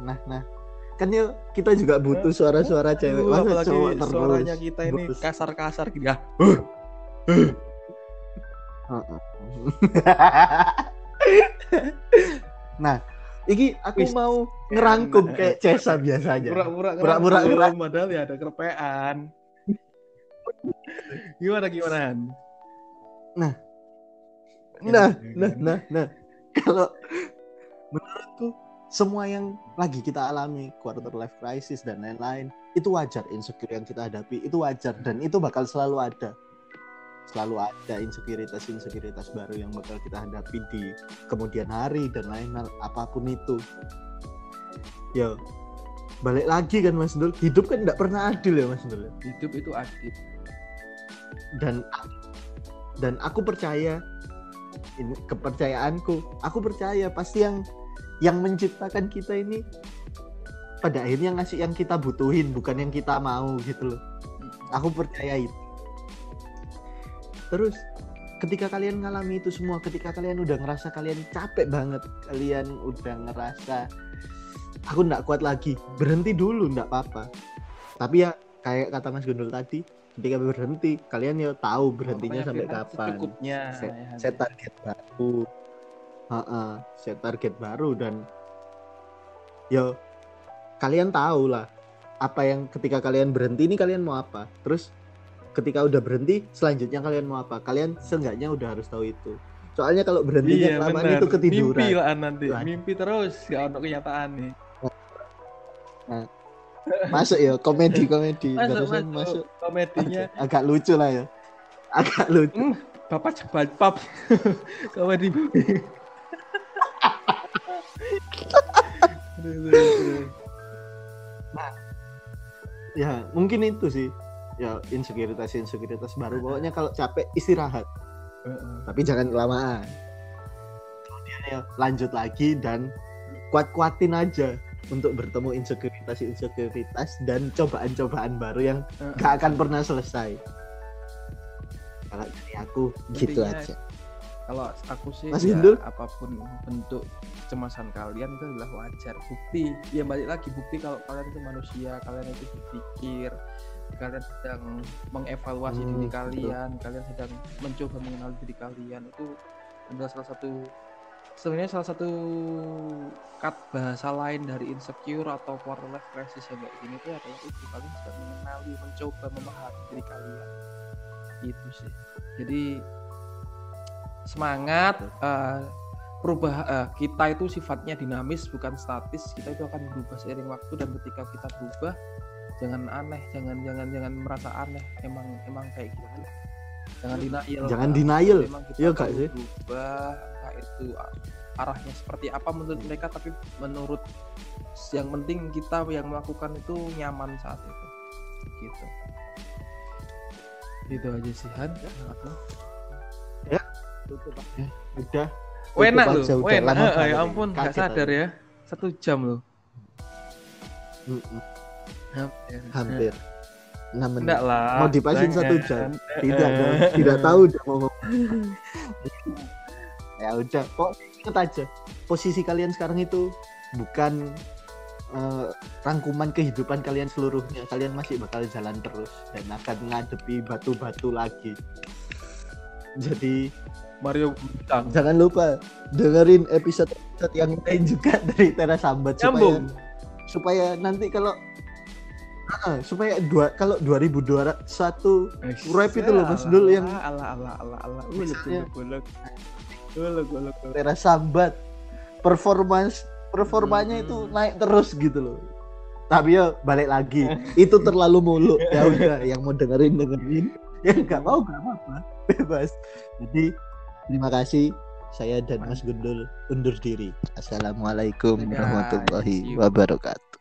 nah nah kan yuk kita juga butuh suara-suara cewek Aduh, masa cowok terus suaranya kita ini kasar-kasar gitu ya. Heeh. nah iki aku Wis, mau ngerangkum enak. kayak Cesa biasanya Pura-pura Pura-pura padahal ya ada kerpean. gimana gimana? Nah. Nah, nah, nah, nah. Kalau menurutku semua yang lagi kita alami quarter life crisis dan lain-lain itu wajar insecure yang kita hadapi itu wajar dan itu bakal selalu ada selalu ada insekuritas insekuritas baru yang bakal kita hadapi di kemudian hari dan lain hal apa pun itu. Ya balik lagi kan Mas Dul? Hidup kan tidak pernah adil ya Mas Dul? Hidup itu adil. Dan dan aku percaya ini kepercayaanku aku percaya pasti yang yang menciptakan kita ini pada akhirnya ngasih yang kita butuhin bukan yang kita mau gitu loh. Aku percaya itu terus ketika kalian ngalami itu semua ketika kalian udah ngerasa kalian capek banget kalian udah ngerasa aku nggak kuat lagi berhenti dulu nggak apa-apa. Tapi ya kayak kata Mas Gundul tadi ketika berhenti kalian ya tahu berhentinya Pokoknya sampai kapan. secukupnya set, ya. set target baru. Ha-ha, set target baru dan ya kalian tahu lah apa yang ketika kalian berhenti ini kalian mau apa. Terus ketika udah berhenti selanjutnya kalian mau apa? Kalian seenggaknya udah harus tahu itu. Soalnya kalau berhentinya iya kelamaan itu ketiduran. Mimpi lah nanti. Lah. mimpi terus gak ono kenyataan nih. Masuk ya komedi komedi. Masuk masuk, masuk. Komedinya. Agak lucu lah ya. Agak lucu. Hmm, bapak cepat pap. Komedi. Ya mungkin itu sih ya insekuritas insekuritas baru. Pokoknya kalau capek istirahat. Tapi jangan kelamaan. Kemudian ya lanjut lagi dan kuat-kuatin aja untuk bertemu insekuritas insekuritas dan cobaan-cobaan baru yang gak akan pernah selesai. Kalau dari aku gitu Intinya, aja. kalau aku sih Mas ya, apa pun bentuk kecemasan kalian itu adalah wajar. Bukti ya balik lagi bukti kalau kalian itu manusia kalian itu berpikir kalian sedang mengevaluasi Hmm, diri betul. kalian kalian sedang mencoba mengenal diri kalian. Itu adalah salah satu sebenarnya salah satu kat bahasa lain dari insecure atau quarter life crisis yang kayak gini itu adalah itu kalian sedang mengenali mencoba memahami diri kalian. Itu sih. Jadi semangat eh, perubah eh, kita itu sifatnya dinamis bukan statis. Kita itu akan berubah seiring waktu dan ketika kita berubah jangan aneh jangan jangan jangan merasa aneh. Emang emang kayak gitu. Jangan denial. Jangan Kak. denial. Memang kita Iya, Kak, sih. berubah entah itu arahnya seperti apa menurut mereka tapi menurut yang penting kita yang melakukan itu nyaman saat itu. Gitu. Itu aja sih Han. Udah. Enak Tutup aja, udah enak. Eh, banget. ya ampun, nggak sadar ya. Satu jam loh. Mm-mm, Hampir. hampir enam menit Enggak lah. Mau dipasin satu jam? Eh, tidak eh. dong tidak tahu udah mau ngomong ya udah kok inget aja posisi kalian sekarang itu bukan eh, rangkuman kehidupan kalian seluruhnya kalian masih bakal jalan terus dan akan ngadepi batu-batu lagi jadi Mario Bintang. jangan lupa dengerin episode episode yang lain juga dari Tera Sambat supaya supaya nanti kalau Ah, supaya dua kalau 2201 Rap itu loh, Mas Dul, yang-. Uluk Misalnya- uluk uluk. Uluk uluk uluk. Tera Sambat. Performance performanya Hmm. itu naik terus gitu loh. Tapi ya balik lagi. Itu terlalu mulu ya udah yang mau dengerin dengerin. Yang nggak mau nggak apa-apa. Bebas. Jadi terima kasih. Saya dan Mas Gundul undur diri. Assalamualaikum warahmatullahi wabarakatuh